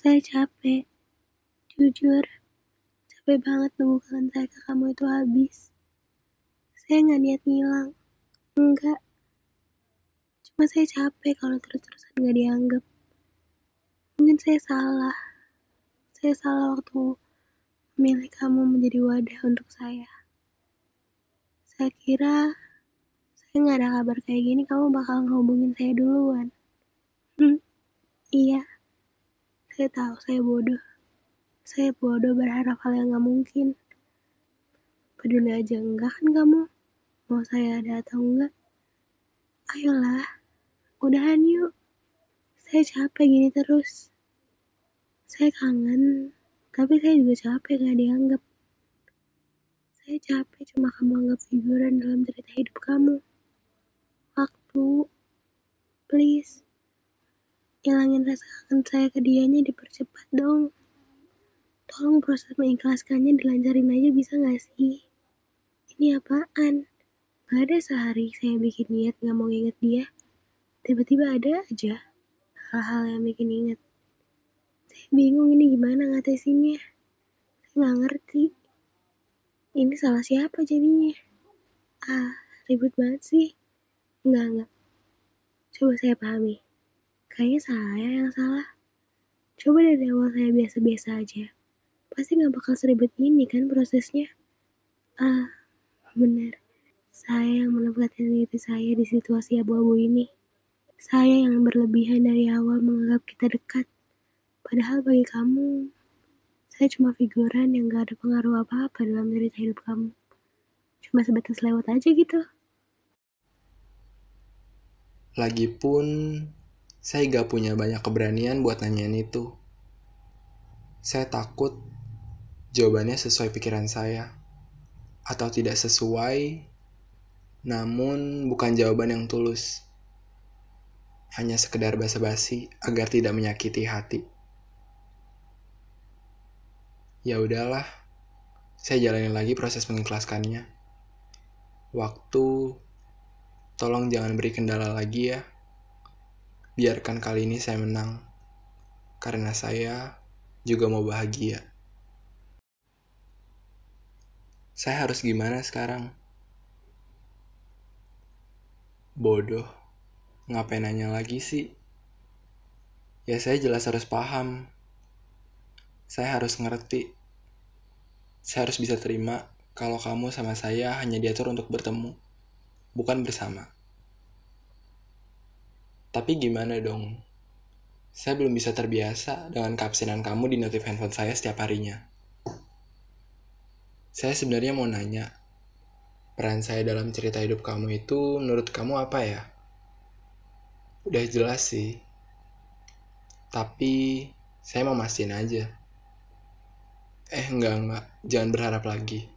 Saya capek. Jujur, capek banget nunggu kangen saya ke kamu itu habis. Saya nggak niat ngilang. Enggak. Cuma saya capek kalau terus-terusan nggak dianggap. Mungkin saya salah. Saya salah waktu memilih kamu menjadi wadah untuk saya. Saya kira saya nggak ada kabar kayak gini kamu bakal ngehubungin saya duluan. Hmm, iya. Saya tahu saya bodoh. Saya bodoh berharap hal yang gak mungkin. Peduli aja enggak kan kamu? Mau saya ada atau enggak? Ayolah, udahan yuk. Saya capek gini terus. Saya kangen, tapi saya juga capek gak dianggap. Saya capek cuma kamu anggap figuran dalam cerita hidup kamu. Waktu, please. Hilangin rasa kangen saya ke dianya dipercepat dong. Tolong proses mengikhlaskannya dilancarin aja bisa gak sih? Ini apaan? Gak ada sehari saya bikin niat gak mau inget dia. Tiba-tiba ada aja hal-hal yang bikin inget. Saya bingung ini gimana ngatasinnya. Saya gak ngerti. Ini salah siapa jadinya? Ah, ribut banget sih. Enggak, enggak. Coba saya pahami. Kayaknya saya yang salah. Coba dari awal saya biasa-biasa aja. Pasti gak bakal seribet ini kan prosesnya. Ah, benar. Saya yang menempatkan diri saya di situasi abu-abu ini. Saya yang berlebihan dari awal menganggap kita dekat. Padahal bagi kamu, saya cuma figuran yang gak ada pengaruh apa-apa dalam cerita hidup kamu. Cuma sebatas lewat aja gitu. Lagipun, saya gak punya banyak keberanian buat nanyain itu. Saya takut jawabannya sesuai pikiran saya. Atau tidak sesuai, namun bukan jawaban yang tulus. Hanya sekedar basa-basi agar tidak menyakiti hati. Ya udahlah, saya jalanin lagi proses mengikhlaskannya. Waktu, tolong jangan beri kendala lagi ya biarkan kali ini saya menang. Karena saya juga mau bahagia. Saya harus gimana sekarang? Bodoh. Ngapain nanya lagi sih? Ya saya jelas harus paham. Saya harus ngerti. Saya harus bisa terima kalau kamu sama saya hanya diatur untuk bertemu, bukan bersama. Tapi gimana dong? Saya belum bisa terbiasa dengan keabsenan kamu di notif handphone saya setiap harinya. Saya sebenarnya mau nanya, peran saya dalam cerita hidup kamu itu menurut kamu apa ya? Udah jelas sih. Tapi saya mau mastiin aja. Eh enggak enggak, jangan berharap lagi.